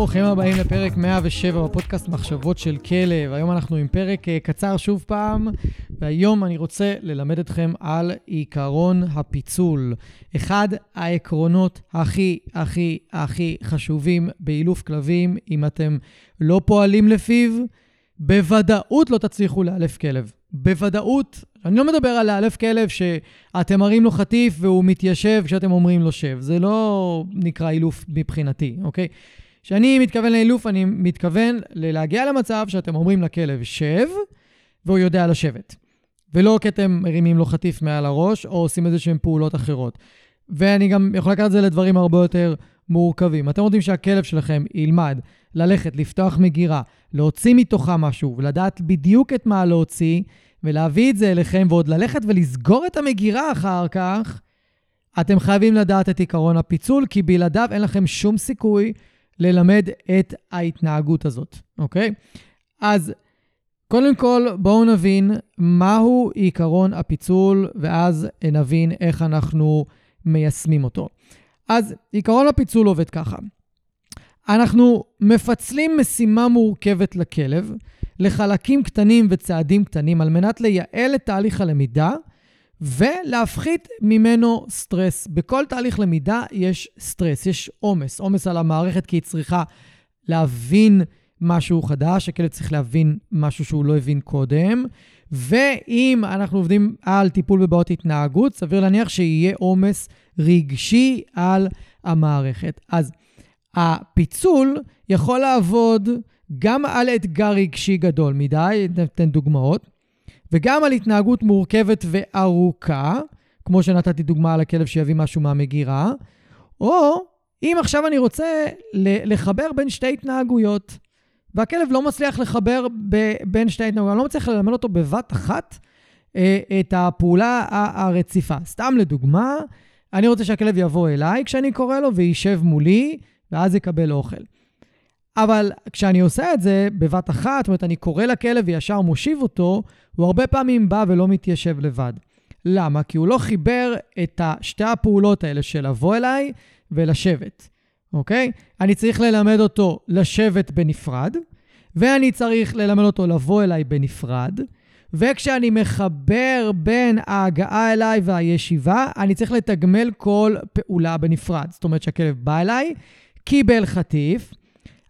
ברוכים הבאים לפרק 107 בפודקאסט מחשבות של כלב. היום אנחנו עם פרק אה, קצר שוב פעם, והיום אני רוצה ללמד אתכם על עיקרון הפיצול. אחד העקרונות הכי הכי הכי חשובים באילוף כלבים, אם אתם לא פועלים לפיו, בוודאות לא תצליחו לאלף כלב. בוודאות, אני לא מדבר על לאלף כלב שאתם מראים לו חטיף והוא מתיישב כשאתם אומרים לו שב. זה לא נקרא אילוף מבחינתי, אוקיי? כשאני מתכוון לאילוף, אני מתכוון להגיע למצב שאתם אומרים לכלב, שב, והוא יודע לשבת. ולא כי אתם מרימים לו חטיף מעל הראש, או עושים איזה שהן פעולות אחרות. ואני גם יכול לקחת את זה לדברים הרבה יותר מורכבים. אתם רוצים שהכלב שלכם ילמד ללכת, לפתוח מגירה, להוציא מתוכה משהו, ולדעת בדיוק את מה להוציא, ולהביא את זה אליכם, ועוד ללכת ולסגור את המגירה אחר כך, אתם חייבים לדעת את עיקרון הפיצול, כי בלעדיו אין לכם שום סיכוי ללמד את ההתנהגות הזאת, אוקיי? אז קודם כל, בואו נבין מהו עיקרון הפיצול, ואז נבין איך אנחנו מיישמים אותו. אז עיקרון הפיצול עובד ככה. אנחנו מפצלים משימה מורכבת לכלב לחלקים קטנים וצעדים קטנים על מנת לייעל את תהליך הלמידה ולהפחית ממנו סטרס. בכל תהליך למידה יש סטרס, יש עומס, עומס על המערכת כי היא צריכה להבין משהו חדש, הכלב צריך להבין משהו שהוא לא הבין קודם. ואם אנחנו עובדים על טיפול בבעיות התנהגות, סביר להניח שיהיה עומס רגשי על המערכת. אז הפיצול יכול לעבוד גם על אתגר רגשי גדול מדי, ניתן דוגמאות. וגם על התנהגות מורכבת וארוכה, כמו שנתתי דוגמה על הכלב שיביא משהו מהמגירה, או אם עכשיו אני רוצה לחבר בין שתי התנהגויות, והכלב לא מצליח לחבר ב- בין שתי התנהגויות, אני לא מצליח ללמד אותו בבת אחת אה, את הפעולה הרציפה. סתם לדוגמה, אני רוצה שהכלב יבוא אליי כשאני קורא לו וישב מולי, ואז יקבל אוכל. אבל כשאני עושה את זה בבת אחת, זאת אומרת, אני קורא לכלב וישר מושיב אותו, הוא הרבה פעמים בא ולא מתיישב לבד. למה? כי הוא לא חיבר את שתי הפעולות האלה של לבוא אליי ולשבת, אוקיי? אני צריך ללמד אותו לשבת בנפרד, ואני צריך ללמד אותו לבוא אליי בנפרד, וכשאני מחבר בין ההגעה אליי והישיבה, אני צריך לתגמל כל פעולה בנפרד. זאת אומרת שהכלב בא אליי, קיבל חטיף,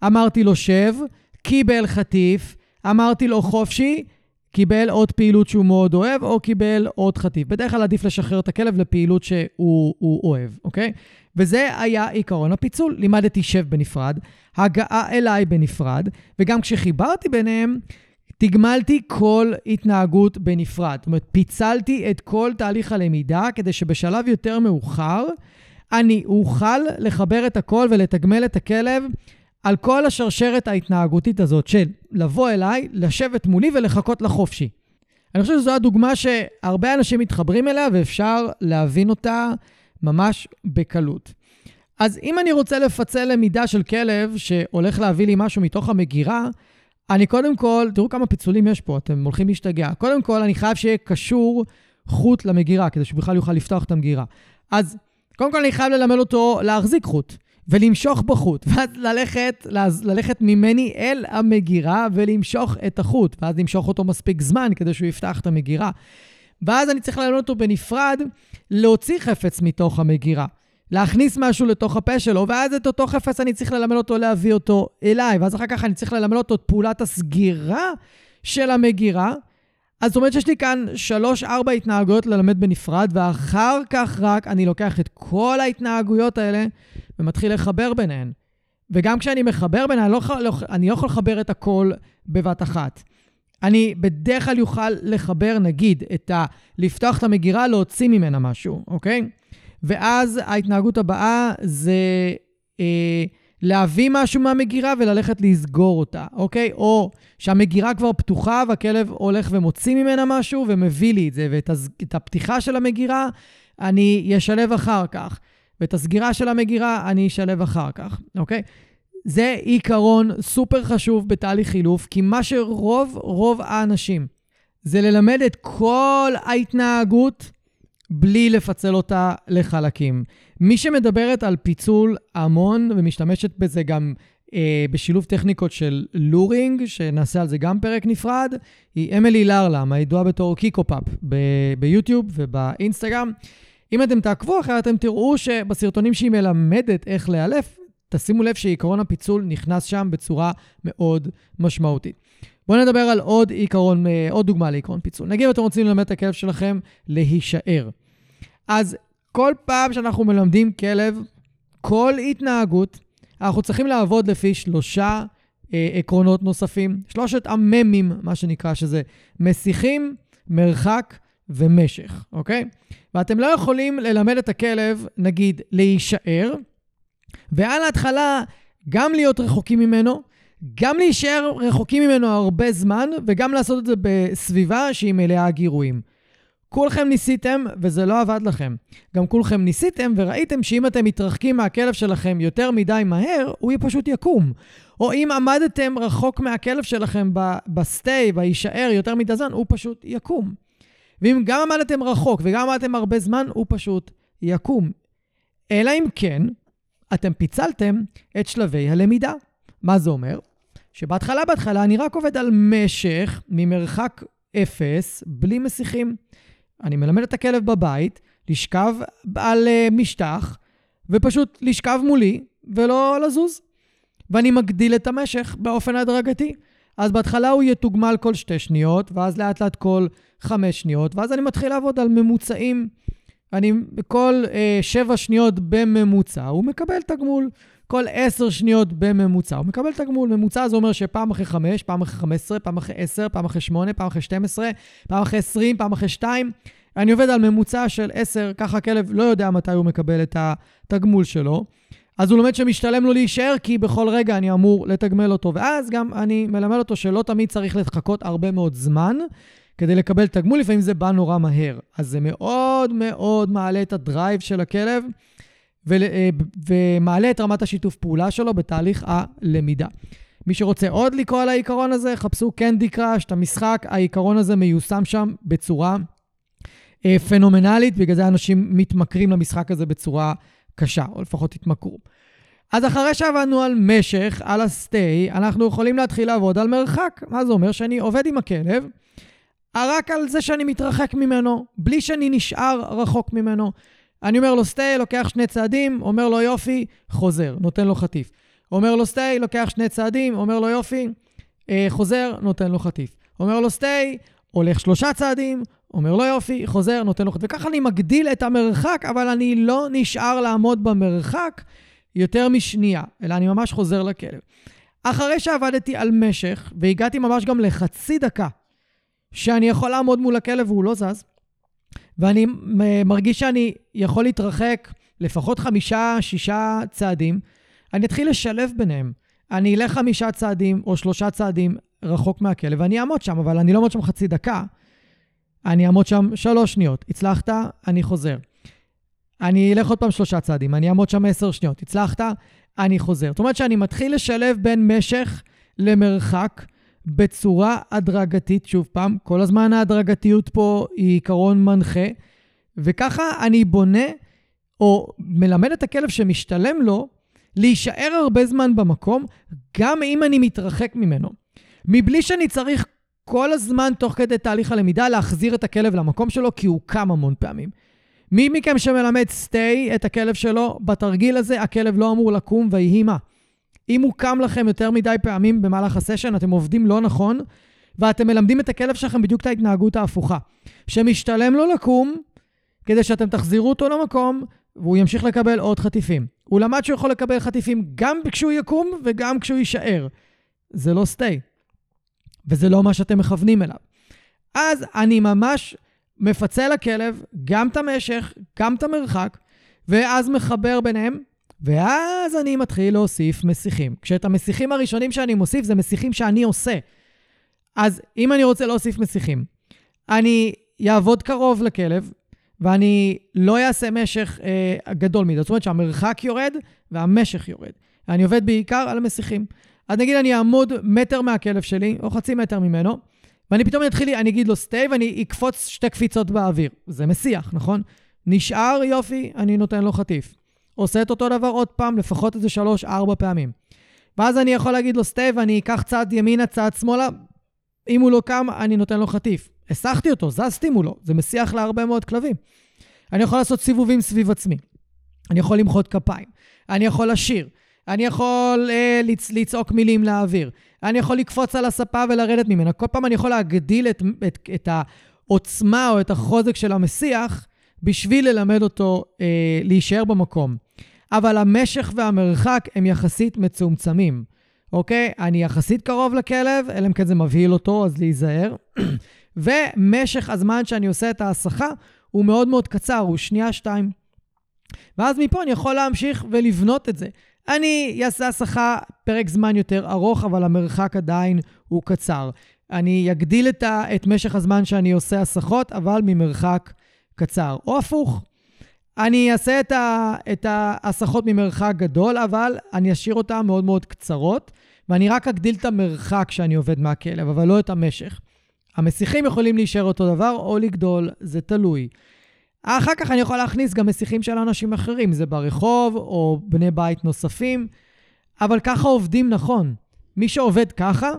אמרתי לו שב, קיבל חטיף, אמרתי לו חופשי, קיבל עוד פעילות שהוא מאוד אוהב, או קיבל עוד חטיף. בדרך כלל עדיף לשחרר את הכלב לפעילות שהוא אוהב, אוקיי? וזה היה עיקרון הפיצול. לימדתי שב בנפרד, הגעה אליי בנפרד, וגם כשחיברתי ביניהם, תגמלתי כל התנהגות בנפרד. זאת אומרת, פיצלתי את כל תהליך הלמידה כדי שבשלב יותר מאוחר אני אוכל לחבר את הכל ולתגמל את הכלב על כל השרשרת ההתנהגותית הזאת של לבוא אליי, לשבת מולי ולחכות לחופשי. אני חושב שזו הדוגמה שהרבה אנשים מתחברים אליה ואפשר להבין אותה ממש בקלות. אז אם אני רוצה לפצל למידה של כלב שהולך להביא לי משהו מתוך המגירה, אני קודם כל, תראו כמה פיצולים יש פה, אתם הולכים להשתגע. קודם כל, אני חייב שיהיה קשור חוט למגירה, כדי שהוא בכלל יוכל לפתוח את המגירה. אז קודם כל, אני חייב ללמד אותו להחזיק חוט. ולמשוך בחוט, ואז ללכת, ללכת ממני אל המגירה ולמשוך את החוט, ואז למשוך אותו מספיק זמן כדי שהוא יפתח את המגירה. ואז אני צריך ללמד אותו בנפרד להוציא חפץ מתוך המגירה. להכניס משהו לתוך הפה שלו, ואז את אותו חפץ אני צריך ללמד אותו להביא אותו אליי, ואז אחר כך אני צריך ללמד אותו את פעולת הסגירה של המגירה. אז זאת אומרת שיש לי כאן שלוש-ארבע התנהגויות ללמד בנפרד, ואחר כך רק אני לוקח את כל ההתנהגויות האלה ומתחיל לחבר ביניהן. וגם כשאני מחבר ביניהן, אני לא, לא, אני לא יכול לחבר את הכל בבת אחת. אני בדרך כלל יוכל לחבר, נגיד, את ה... לפתוח את המגירה, להוציא ממנה משהו, אוקיי? ואז ההתנהגות הבאה זה אה, להביא משהו מהמגירה וללכת לסגור אותה, אוקיי? או שהמגירה כבר פתוחה והכלב הולך ומוציא ממנה משהו ומביא לי את זה, ואת הפתיחה של המגירה אני אשלב אחר כך, ואת הסגירה של המגירה אני אשלב אחר כך, אוקיי? זה עיקרון סופר חשוב בתהליך חילוף, כי מה שרוב רוב האנשים זה ללמד את כל ההתנהגות בלי לפצל אותה לחלקים. מי שמדברת על פיצול המון ומשתמשת בזה גם אה, בשילוב טכניקות של לורינג, שנעשה על זה גם פרק נפרד, היא אמילי לרלם, הידועה בתור קיקו-פאפ ביוטיוב ובאינסטגרם. אם אתם תעקבו אחריה, אתם תראו שבסרטונים שהיא מלמדת איך לאלף, תשימו לב שעיקרון הפיצול נכנס שם בצורה מאוד משמעותית. בואו נדבר על עוד עיקרון, אה, עוד דוגמה לעיקרון פיצול. נגיד אתם רוצים ללמד את הכלב שלכם להישאר. אז כל פעם שאנחנו מלמדים כלב, כל התנהגות, אנחנו צריכים לעבוד לפי שלושה אה, עקרונות נוספים, שלושת הממים, מה שנקרא, שזה מסיחים, מרחק ומשך, אוקיי? ואתם לא יכולים ללמד את הכלב, נגיד, להישאר, ועל ההתחלה גם להיות רחוקים ממנו, גם להישאר רחוקים ממנו הרבה זמן, וגם לעשות את זה בסביבה שהיא מלאה גירויים. כולכם ניסיתם וזה לא עבד לכם. גם כולכם ניסיתם וראיתם שאם אתם מתרחקים מהכלב שלכם יותר מדי מהר, הוא פשוט יקום. או אם עמדתם רחוק מהכלב שלכם בסטי, ויישאר יותר מדי זמן, הוא פשוט יקום. ואם גם עמדתם רחוק וגם עמדתם הרבה זמן, הוא פשוט יקום. אלא אם כן, אתם פיצלתם את שלבי הלמידה. מה זה אומר? שבהתחלה, בהתחלה, אני רק עובד על משך ממרחק אפס, בלי מסיחים. אני מלמד את הכלב בבית לשכב על uh, משטח, ופשוט לשכב מולי ולא לזוז. ואני מגדיל את המשך באופן הדרגתי. אז בהתחלה הוא יתוגמל כל שתי שניות, ואז לאט לאט כל חמש שניות, ואז אני מתחיל לעבוד על ממוצעים. אני כל uh, שבע שניות בממוצע, הוא מקבל תגמול. כל עשר שניות בממוצע, הוא מקבל תגמול. ממוצע זה אומר שפעם אחרי חמש, פעם אחרי חמש עשרה, פעם אחרי עשר, פעם אחרי שמונה, פעם אחרי שתים עשרה, פעם אחרי עשרים, פעם אחרי שתיים. אני עובד על ממוצע של עשר, ככה הכלב לא יודע מתי הוא מקבל את התגמול שלו. אז הוא לומד שמשתלם לו להישאר, כי בכל רגע אני אמור לתגמל אותו. ואז גם אני מלמד אותו שלא תמיד צריך לחכות הרבה מאוד זמן כדי לקבל תגמול, לפעמים זה בא נורא מהר. אז זה מאוד מאוד מעלה את הדרייב של הכלב. אה, ומעלה את רמת השיתוף פעולה שלו בתהליך הלמידה. מי שרוצה עוד לקרוא על העיקרון הזה, חפשו קנדי קראש, את המשחק, העיקרון הזה מיושם שם בצורה אה, פנומנלית, בגלל זה אנשים מתמכרים למשחק הזה בצורה קשה, או לפחות התמכרו. אז אחרי שעבדנו על משך, על הסטי, אנחנו יכולים להתחיל לעבוד על מרחק. מה זה אומר? שאני עובד עם הכלב, רק על זה שאני מתרחק ממנו, בלי שאני נשאר רחוק ממנו. אני אומר לו סטי, לוקח שני צעדים, אומר לו יופי, חוזר, נותן לו חטיף. אומר לו סטי, לוקח שני צעדים, אומר לו יופי, אה, חוזר, נותן לו חטיף. אומר לו סטי, הולך שלושה צעדים, אומר לו יופי, חוזר, נותן לו חטיף. וככה אני מגדיל את המרחק, אבל אני לא נשאר לעמוד במרחק יותר משנייה, אלא אני ממש חוזר לכלב. אחרי שעבדתי על משך, והגעתי ממש גם לחצי דקה, שאני יכול לעמוד מול הכלב והוא לא זז, ואני מרגיש שאני יכול להתרחק לפחות חמישה, שישה צעדים, אני אתחיל לשלב ביניהם. אני אלך חמישה צעדים או שלושה צעדים רחוק מהכלב, ואני אעמוד שם, אבל אני לא אעמוד שם חצי דקה. אני אעמוד שם שלוש שניות. הצלחת? אני חוזר. אני אלך עוד פעם שלושה צעדים, אני אעמוד שם עשר שניות. הצלחת? אני חוזר. זאת אומרת שאני מתחיל לשלב בין משך למרחק, בצורה הדרגתית, שוב פעם, כל הזמן ההדרגתיות פה היא עיקרון מנחה, וככה אני בונה או מלמד את הכלב שמשתלם לו להישאר הרבה זמן במקום, גם אם אני מתרחק ממנו. מבלי שאני צריך כל הזמן, תוך כדי תהליך הלמידה, להחזיר את הכלב למקום שלו, כי הוא קם המון פעמים. מי מכם שמלמד סטי את הכלב שלו, בתרגיל הזה הכלב לא אמור לקום ויהי מה. אם הוא קם לכם יותר מדי פעמים במהלך הסשן, אתם עובדים לא נכון, ואתם מלמדים את הכלב שלכם בדיוק את ההתנהגות ההפוכה. שמשתלם לו לקום, כדי שאתם תחזירו אותו למקום, והוא ימשיך לקבל עוד חטיפים. הוא למד שהוא יכול לקבל חטיפים גם כשהוא יקום וגם כשהוא יישאר. זה לא סטי. וזה לא מה שאתם מכוונים אליו. אז אני ממש מפצה לכלב גם את המשך, גם את המרחק, ואז מחבר ביניהם, ואז אני מתחיל להוסיף מסיחים. כשאת המסיחים הראשונים שאני מוסיף, זה מסיחים שאני עושה. אז אם אני רוצה להוסיף מסיחים, אני אעבוד קרוב לכלב, ואני לא אעשה משך אה, גדול מדי. זאת אומרת שהמרחק יורד והמשך יורד. אני עובד בעיקר על המסיחים. אז נגיד אני אעמוד מטר מהכלב שלי, או חצי מטר ממנו, ואני פתאום אתחיל, אני אגיד לו סטי, ואני אקפוץ שתי קפיצות באוויר. זה מסיח, נכון? נשאר, יופי, אני נותן לו חטיף. עושה את אותו דבר עוד פעם, לפחות איזה שלוש-ארבע פעמים. ואז אני יכול להגיד לו סטי, ואני אקח צעד ימינה, צעד שמאלה. אם הוא לא קם, אני נותן לו חטיף. הסחתי אותו, זזתי מולו, זה מסיח להרבה מאוד כלבים. אני יכול לעשות סיבובים סביב עצמי. אני יכול למחוא כפיים. אני יכול לשיר. אני יכול אה, לצ- לצעוק מילים לאוויר. אני יכול לקפוץ על הספה ולרדת ממנה. כל פעם אני יכול להגדיל את, את, את העוצמה או את החוזק של המסיח בשביל ללמד אותו אה, להישאר במקום. אבל המשך והמרחק הם יחסית מצומצמים, אוקיי? אני יחסית קרוב לכלב, אלא אם כן זה מבהיל אותו, אז להיזהר. ומשך הזמן שאני עושה את ההסחה הוא מאוד מאוד קצר, הוא שנייה-שתיים. ואז מפה אני יכול להמשיך ולבנות את זה. אני אעשה הסחה פרק זמן יותר ארוך, אבל המרחק עדיין הוא קצר. אני אגדיל את, ה, את משך הזמן שאני עושה הסחות, אבל ממרחק קצר. או הפוך, אני אעשה את, ה, את ההסחות ממרחק גדול, אבל אני אשאיר אותן מאוד מאוד קצרות, ואני רק אגדיל את המרחק שאני עובד מהכלב, אבל לא את המשך. המסיחים יכולים להישאר אותו דבר או לגדול, זה תלוי. אחר כך אני יכול להכניס גם מסיחים של אנשים אחרים, זה ברחוב או בני בית נוספים, אבל ככה עובדים נכון. מי שעובד ככה,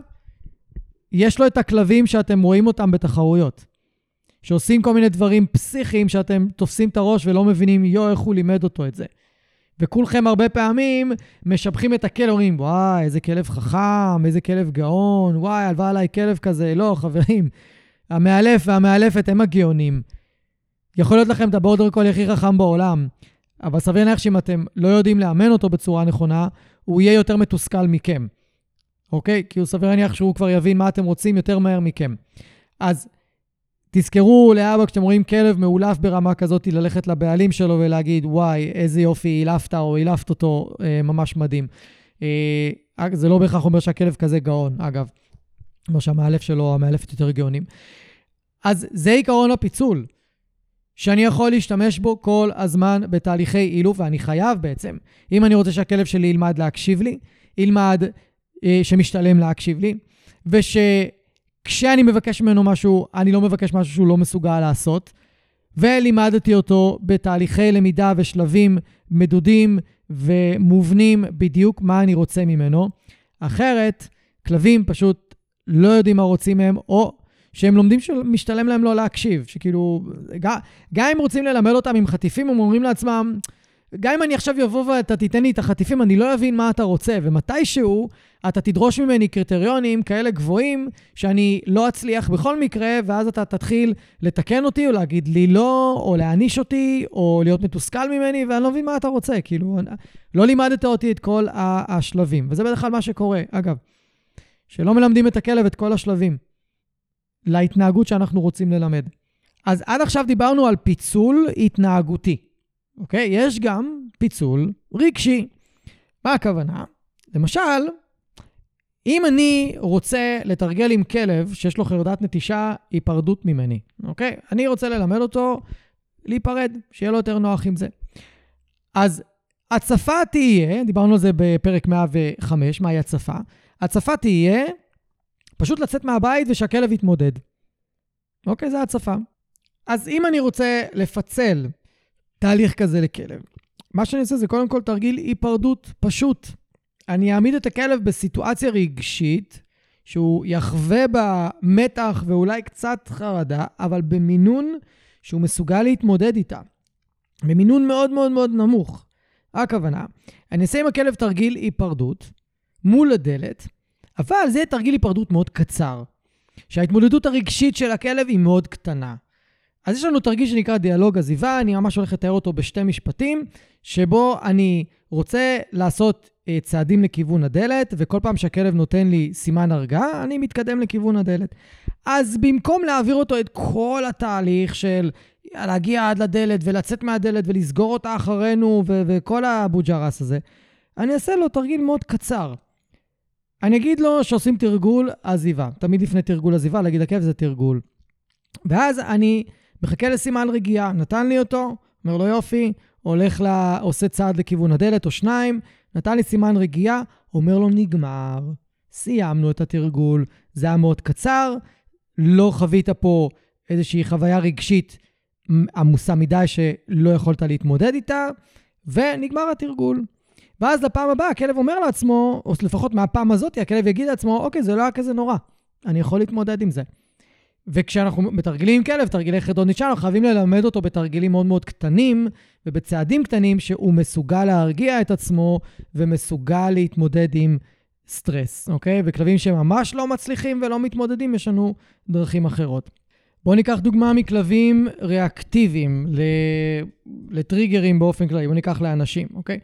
יש לו את הכלבים שאתם רואים אותם בתחרויות. שעושים כל מיני דברים פסיכיים שאתם תופסים את הראש ולא מבינים, יו, איך הוא לימד אותו את זה. וכולכם הרבה פעמים משבחים את הכלב, אומרים, וואי, איזה כלב חכם, איזה כלב גאון, וואי, הלווה עליי כלב כזה. לא, חברים, המאלף והמאלפת הם הגאונים. יכול להיות לכם את הבורדר קולי הכי חכם בעולם, אבל סביר להניח שאם אתם לא יודעים לאמן אותו בצורה נכונה, הוא יהיה יותר מתוסכל מכם, אוקיי? כי הוא סביר להניח שהוא כבר יבין מה אתם רוצים יותר מהר מכם. אז תזכרו להבא, כשאתם רואים כלב מאולף ברמה כזאת, ללכת לבעלים שלו ולהגיד, וואי, איזה יופי, אילפת או אילפת אותו, אה, ממש מדהים. אה, זה לא בהכרח אומר שהכלב כזה גאון, אגב. אומר שהמאלף שלו, המאלפת יותר גאונים. אז זה עיקרון הפיצול, שאני יכול להשתמש בו כל הזמן בתהליכי אילוף, ואני חייב בעצם. אם אני רוצה שהכלב שלי ילמד להקשיב לי, ילמד אה, שמשתלם להקשיב לי, וש... כשאני מבקש ממנו משהו, אני לא מבקש משהו שהוא לא מסוגל לעשות. ולימדתי אותו בתהליכי למידה ושלבים מדודים ומובנים בדיוק מה אני רוצה ממנו. אחרת, כלבים פשוט לא יודעים מה רוצים מהם, או שהם לומדים שמשתלם להם לא להקשיב. שכאילו, גם אם רוצים ללמד אותם עם חטיפים, הם אומרים לעצמם, גם אם אני עכשיו אבוא ואתה תיתן לי את החטיפים, אני לא אבין מה אתה רוצה, ומתישהו אתה תדרוש ממני קריטריונים כאלה גבוהים, שאני לא אצליח בכל מקרה, ואז אתה תתחיל לתקן אותי, או להגיד לי לא, או להעניש אותי, או להיות מתוסכל ממני, ואני לא מבין מה אתה רוצה. כאילו, לא לימדת אותי את כל השלבים, וזה בדרך כלל מה שקורה. אגב, שלא מלמדים את הכלב את כל השלבים להתנהגות שאנחנו רוצים ללמד. אז עד עכשיו דיברנו על פיצול התנהגותי. אוקיי? יש גם פיצול רגשי. מה הכוונה? למשל, אם אני רוצה לתרגל עם כלב שיש לו חרדת נטישה, היפרדות ממני, אוקיי? אני רוצה ללמד אותו להיפרד, שיהיה לו יותר נוח עם זה. אז הצפה תהיה, דיברנו על זה בפרק 105, מהי הצפה? הצפה תהיה פשוט לצאת מהבית ושהכלב יתמודד. אוקיי, זה הצפה. אז אם אני רוצה לפצל תהליך כזה לכלב. מה שאני עושה זה קודם כל תרגיל היפרדות פשוט. אני אעמיד את הכלב בסיטואציה רגשית, שהוא יחווה בה מתח ואולי קצת חרדה, אבל במינון שהוא מסוגל להתמודד איתה. במינון מאוד מאוד מאוד נמוך. הכוונה, אני אעשה עם הכלב תרגיל היפרדות מול הדלת, אבל זה תרגיל היפרדות מאוד קצר, שההתמודדות הרגשית של הכלב היא מאוד קטנה. אז יש לנו תרגיל שנקרא דיאלוג עזיבה, אני ממש הולך לתאר אותו בשתי משפטים, שבו אני רוצה לעשות אה, צעדים לכיוון הדלת, וכל פעם שהכלב נותן לי סימן הרגעה, אני מתקדם לכיוון הדלת. אז במקום להעביר אותו את כל התהליך של להגיע עד לדלת ולצאת מהדלת ולסגור אותה אחרינו ו- וכל האבו ג'רס הזה, אני אעשה לו תרגיל מאוד קצר. אני אגיד לו שעושים תרגול עזיבה. תמיד לפני תרגול עזיבה, להגיד לכלב זה תרגול. ואז אני מחכה לסימן רגיעה, נתן לי אותו, אומר לו יופי, הולך ל... עושה צעד לכיוון הדלת או שניים, נתן לי סימן רגיעה, אומר לו נגמר, סיימנו את התרגול, זה היה מאוד קצר, לא חווית פה איזושהי חוויה רגשית עמוסה מדי שלא יכולת להתמודד איתה, ונגמר התרגול. ואז לפעם הבאה הכלב אומר לעצמו, או לפחות מהפעם הזאת, הכלב יגיד לעצמו, אוקיי, זה לא היה כזה נורא, אני יכול להתמודד עם זה. וכשאנחנו מתרגלים כלב, תרגילי חרדון נשאר, אנחנו חייבים ללמד אותו בתרגילים מאוד מאוד קטנים ובצעדים קטנים, שהוא מסוגל להרגיע את עצמו ומסוגל להתמודד עם סטרס, אוקיי? וכלבים שממש לא מצליחים ולא מתמודדים, יש לנו דרכים אחרות. בואו ניקח דוגמה מכלבים ריאקטיביים לטריגרים באופן כללי, בואו ניקח לאנשים, אוקיי?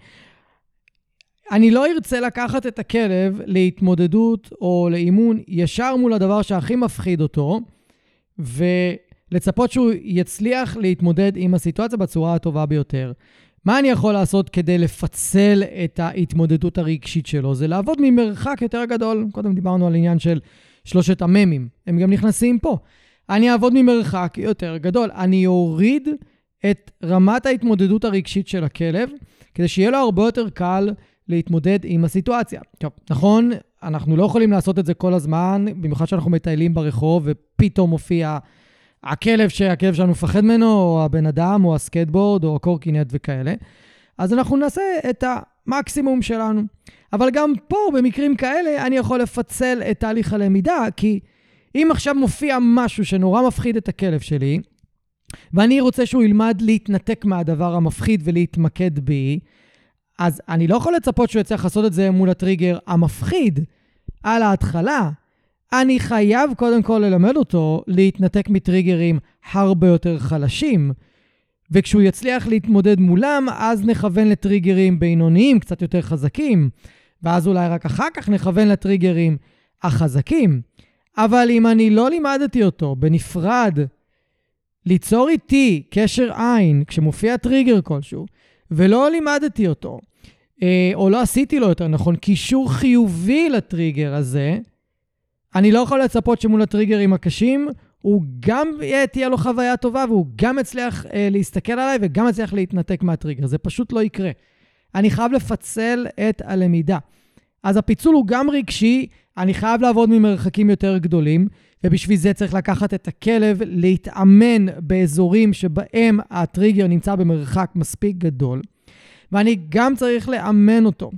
אני לא ארצה לקחת את הכלב להתמודדות או לאימון ישר מול הדבר שהכי מפחיד אותו, ולצפות שהוא יצליח להתמודד עם הסיטואציה בצורה הטובה ביותר. מה אני יכול לעשות כדי לפצל את ההתמודדות הרגשית שלו? זה לעבוד ממרחק יותר גדול. קודם דיברנו על עניין של שלושת המ"מים, הם גם נכנסים פה. אני אעבוד ממרחק יותר גדול. אני אוריד את רמת ההתמודדות הרגשית של הכלב, כדי שיהיה לו הרבה יותר קל להתמודד עם הסיטואציה. טוב, נכון, אנחנו לא יכולים לעשות את זה כל הזמן, במיוחד שאנחנו מטיילים ברחוב ופתאום מופיע הכלב שהכלב שלנו מפחד ממנו, או הבן אדם, או הסקטבורד, או הקורקינט וכאלה. אז אנחנו נעשה את המקסימום שלנו. אבל גם פה, במקרים כאלה, אני יכול לפצל את תהליך הלמידה, כי אם עכשיו מופיע משהו שנורא מפחיד את הכלב שלי, ואני רוצה שהוא ילמד להתנתק מהדבר המפחיד ולהתמקד בי, אז אני לא יכול לצפות שהוא יצליח לעשות את זה מול הטריגר המפחיד על ההתחלה. אני חייב קודם כל ללמד אותו להתנתק מטריגרים הרבה יותר חלשים. וכשהוא יצליח להתמודד מולם, אז נכוון לטריגרים בינוניים, קצת יותר חזקים, ואז אולי רק אחר כך נכוון לטריגרים החזקים. אבל אם אני לא לימדתי אותו בנפרד ליצור איתי קשר עין כשמופיע טריגר כלשהו, ולא לימדתי אותו, אה, או לא עשיתי לו יותר נכון, קישור חיובי לטריגר הזה, אני לא יכול לצפות שמול הטריגרים הקשים, הוא גם תהיה לו חוויה טובה והוא גם יצליח אה, להסתכל עליי וגם יצליח להתנתק מהטריגר. זה פשוט לא יקרה. אני חייב לפצל את הלמידה. אז הפיצול הוא גם רגשי, אני חייב לעבוד ממרחקים יותר גדולים, ובשביל זה צריך לקחת את הכלב, להתאמן באזורים שבהם הטריגר נמצא במרחק מספיק גדול, ואני גם צריך לאמן אותו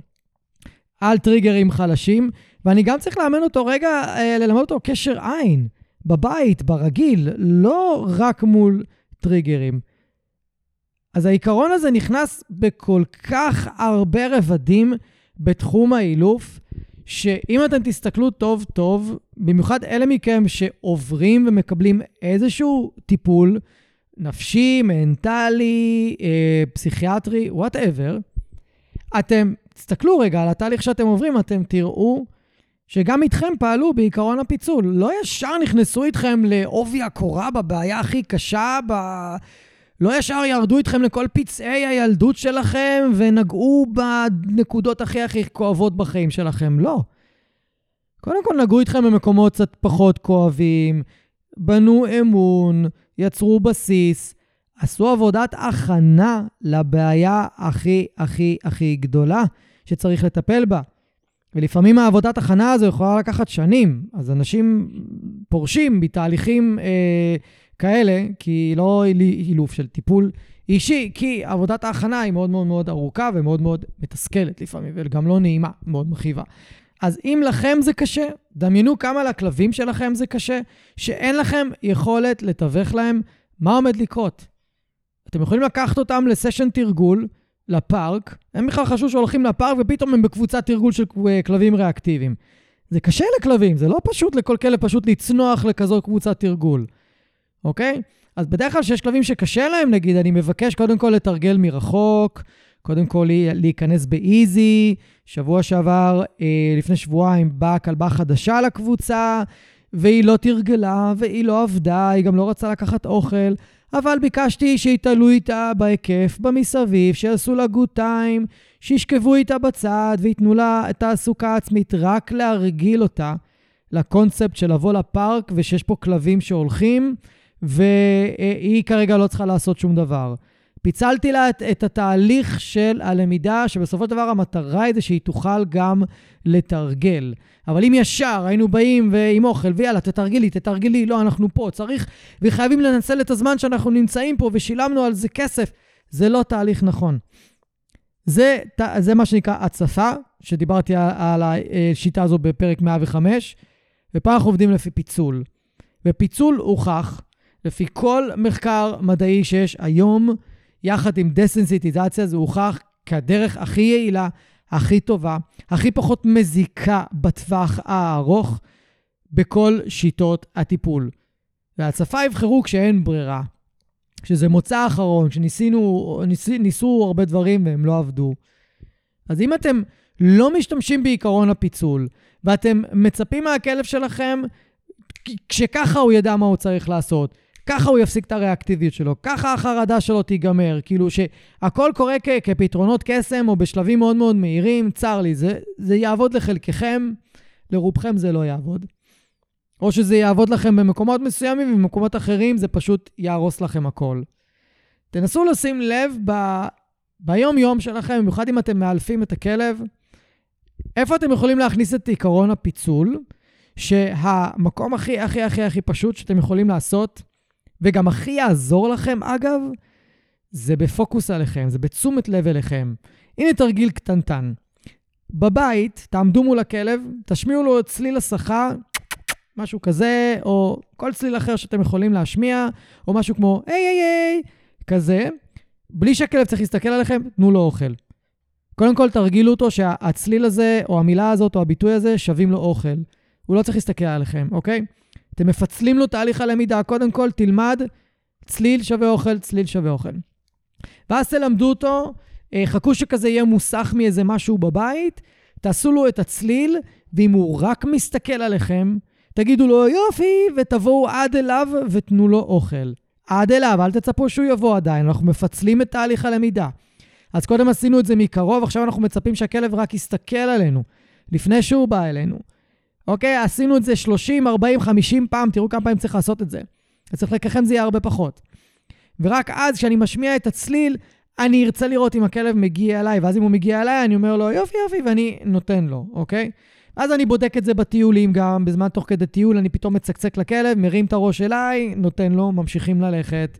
על טריגרים חלשים, ואני גם צריך לאמן אותו רגע, אה, ללמד אותו קשר עין, בבית, ברגיל, לא רק מול טריגרים. אז העיקרון הזה נכנס בכל כך הרבה רבדים בתחום האילוף, שאם אתם תסתכלו טוב טוב, במיוחד אלה מכם שעוברים ומקבלים איזשהו טיפול נפשי, מנטלי, אה, פסיכיאטרי, whatever, אתם תסתכלו רגע על התהליך שאתם עוברים, אתם תראו שגם איתכם פעלו בעיקרון הפיצול. לא ישר נכנסו איתכם לעובי הקורה בבעיה הכי קשה, ב... לא ישר ירדו איתכם לכל פצעי הילדות שלכם ונגעו בנקודות הכי הכי כואבות בחיים שלכם. לא. קודם כל נגעו איתכם במקומות קצת פחות כואבים, בנו אמון, יצרו בסיס, עשו עבודת הכנה לבעיה הכי הכי הכי גדולה שצריך לטפל בה. ולפעמים העבודת הכנה הזו יכולה לקחת שנים, אז אנשים פורשים בתהליכים אה, כאלה, כי לא אילוף של טיפול אישי, כי עבודת ההכנה היא מאוד מאוד מאוד ארוכה ומאוד מאוד מתסכלת לפעמים, וגם לא נעימה, מאוד מכאיבה. אז אם לכם זה קשה, דמיינו כמה לכלבים שלכם זה קשה, שאין לכם יכולת לתווך להם מה עומד לקרות. אתם יכולים לקחת אותם לסשן תרגול, לפארק, הם בכלל חשבו שהולכים לפארק ופתאום הם בקבוצת תרגול של כלבים ריאקטיביים. זה קשה לכלבים, זה לא פשוט לכל כלב פשוט לצנוח לכזאת קבוצת תרגול, אוקיי? אז בדרך כלל כשיש כלבים שקשה להם, נגיד, אני מבקש קודם כל לתרגל מרחוק, קודם כל להיכנס באיזי. שבוע שעבר, אה, לפני שבועיים, באה כלבה חדשה לקבוצה, והיא לא תרגלה, והיא לא עבדה, היא גם לא רצה לקחת אוכל, אבל ביקשתי שיתעלו איתה בהיקף, במסביב, שיעשו לה גוד טיים, שישכבו איתה בצד וייתנו לה את תעסוקה עצמית, רק להרגיל אותה לקונספט של לבוא לפארק ושיש פה כלבים שהולכים, והיא כרגע לא צריכה לעשות שום דבר. פיצלתי לה את, את התהליך של הלמידה, שבסופו של דבר המטרה היא זה שהיא תוכל גם לתרגל. אבל אם ישר היינו באים עם אוכל, ויאללה, תתרגלי, תתרגלי, לא, אנחנו פה, צריך, וחייבים לנצל את הזמן שאנחנו נמצאים פה ושילמנו על זה כסף, זה לא תהליך נכון. זה, זה מה שנקרא הצפה, שדיברתי על, על השיטה הזו בפרק 105, ופה אנחנו עובדים לפי פיצול. ופיצול הוכח, לפי כל מחקר מדעי שיש היום, יחד עם דסנסיטיזציה, זה הוכח כדרך הכי יעילה, הכי טובה, הכי פחות מזיקה בטווח הארוך בכל שיטות הטיפול. והצפה יבחרו כשאין ברירה, כשזה מוצא אחרון, כשניסינו, ניס, ניסו הרבה דברים והם לא עבדו. אז אם אתם לא משתמשים בעיקרון הפיצול, ואתם מצפים מהכלב שלכם, כשככה הוא ידע מה הוא צריך לעשות, ככה הוא יפסיק את הריאקטיביות שלו, ככה החרדה שלו תיגמר. כאילו שהכל קורה כ- כפתרונות קסם או בשלבים מאוד מאוד מהירים, צר לי, זה, זה יעבוד לחלקכם, לרובכם זה לא יעבוד. או שזה יעבוד לכם במקומות מסוימים ובמקומות אחרים זה פשוט יהרוס לכם הכל. תנסו לשים לב ב... ביום-יום שלכם, במיוחד אם אתם מאלפים את הכלב, איפה אתם יכולים להכניס את עיקרון הפיצול, שהמקום הכי הכי הכי הכי פשוט שאתם יכולים לעשות וגם הכי יעזור לכם, אגב, זה בפוקוס עליכם, זה בתשומת לב אליכם. הנה תרגיל קטנטן. בבית, תעמדו מול הכלב, תשמיעו לו צליל הסחה, משהו כזה, או כל צליל אחר שאתם יכולים להשמיע, או משהו כמו היי היי היי, כזה, בלי שהכלב צריך להסתכל עליכם, תנו לו אוכל. קודם כל תרגילו אותו שהצליל הזה, או המילה הזאת, או הביטוי הזה, שווים לו אוכל. הוא לא צריך להסתכל עליכם, אוקיי? אתם מפצלים לו תהליך הלמידה. קודם כל, תלמד צליל שווה אוכל, צליל שווה אוכל. ואז תלמדו אותו, אה, חכו שכזה יהיה מוסך מאיזה משהו בבית, תעשו לו את הצליל, ואם הוא רק מסתכל עליכם, תגידו לו יופי, ותבואו עד אליו ותנו לו אוכל. עד אליו, אל תצפו שהוא יבוא עדיין, אנחנו מפצלים את תהליך הלמידה. אז קודם עשינו את זה מקרוב, עכשיו אנחנו מצפים שהכלב רק יסתכל עלינו, לפני שהוא בא אלינו. אוקיי? עשינו את זה 30, 40, 50 פעם, תראו כמה פעמים צריך לעשות את זה. אצל חלקכם זה יהיה הרבה פחות. ורק אז, כשאני משמיע את הצליל, אני ארצה לראות אם הכלב מגיע אליי, ואז אם הוא מגיע אליי, אני אומר לו, יופי, יופי, ואני נותן לו, אוקיי? אז אני בודק את זה בטיולים גם, בזמן תוך כדי טיול, אני פתאום מצקצק לכלב, מרים את הראש אליי, נותן לו, ממשיכים ללכת,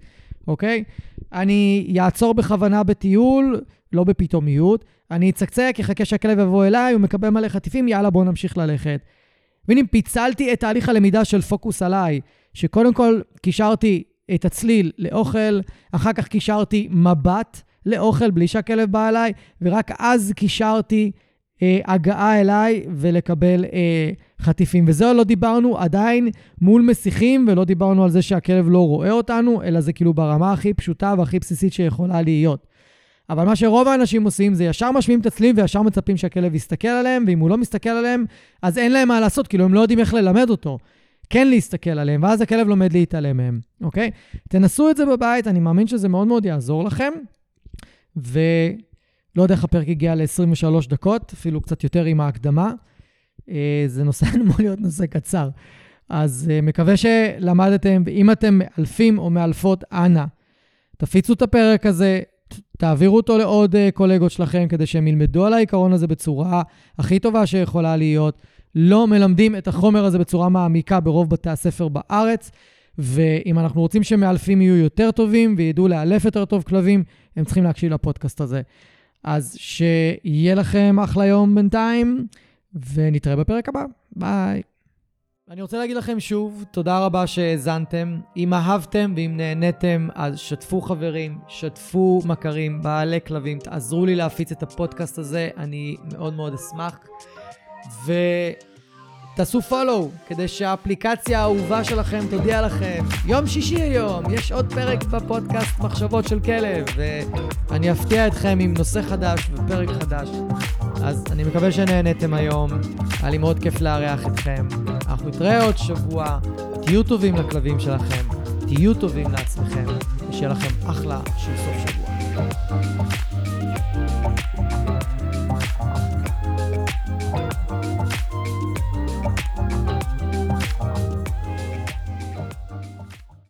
אוקיי? אני אעצור בכוונה בטיול, לא בפתאומיות, אני אצקצק, יחכה שהכלב יבוא אליי, הוא מקבל מלא חטיפים, יאללה, בואו נמשיך ללכת. והנה, פיצלתי את תהליך הלמידה של פוקוס עליי, שקודם כל קישרתי את הצליל לאוכל, אחר כך קישרתי מבט לאוכל בלי שהכלב בא אליי, ורק אז קישרתי אה, הגעה אליי ולקבל אה, חטיפים. וזה לא דיברנו עדיין מול מסיחים, ולא דיברנו על זה שהכלב לא רואה אותנו, אלא זה כאילו ברמה הכי פשוטה והכי בסיסית שיכולה להיות. אבל מה שרוב האנשים עושים זה ישר משמיעים את הצלילים וישר מצפים שהכלב יסתכל עליהם, ואם הוא לא מסתכל עליהם, אז אין להם מה לעשות, כאילו הם לא יודעים איך ללמד אותו. כן להסתכל עליהם, ואז הכלב לומד להתעלם מהם, אוקיי? תנסו את זה בבית, אני מאמין שזה מאוד מאוד יעזור לכם. ולא יודע איך הפרק הגיע ל-23 דקות, אפילו קצת יותר עם ההקדמה. אה, זה נושא אמור להיות נושא קצר. אז אה, מקווה שלמדתם, ואם אתם מאלפים או מאלפות, אנא, תפיצו את הפרק הזה, תעבירו אותו לעוד uh, קולגות שלכם כדי שהם ילמדו על העיקרון הזה בצורה הכי טובה שיכולה להיות. לא מלמדים את החומר הזה בצורה מעמיקה ברוב בתי הספר בארץ, ואם אנחנו רוצים שמאלפים יהיו יותר טובים וידעו לאלף יותר טוב כלבים, הם צריכים להקשיב לפודקאסט הזה. אז שיהיה לכם אחלה יום בינתיים, ונתראה בפרק הבא. ביי. אני רוצה להגיד לכם שוב, תודה רבה שהאזנתם. אם אהבתם ואם נהניתם, אז שתפו חברים, שתפו מכרים, בעלי כלבים, תעזרו לי להפיץ את הפודקאסט הזה, אני מאוד מאוד אשמח. ותעשו פולו, כדי שהאפליקציה האהובה שלכם תודיע לכם. יום שישי היום, יש עוד פרק בפודקאסט מחשבות של כלב, ואני אפתיע אתכם עם נושא חדש ופרק חדש. אז אני מקווה שנהניתם היום, היה לי מאוד כיף לארח אתכם. אנחנו נתראה עוד שבוע, תהיו טובים לכלבים שלכם, תהיו טובים לעצמכם, ושיהיה לכם אחלה של סוף שבוע.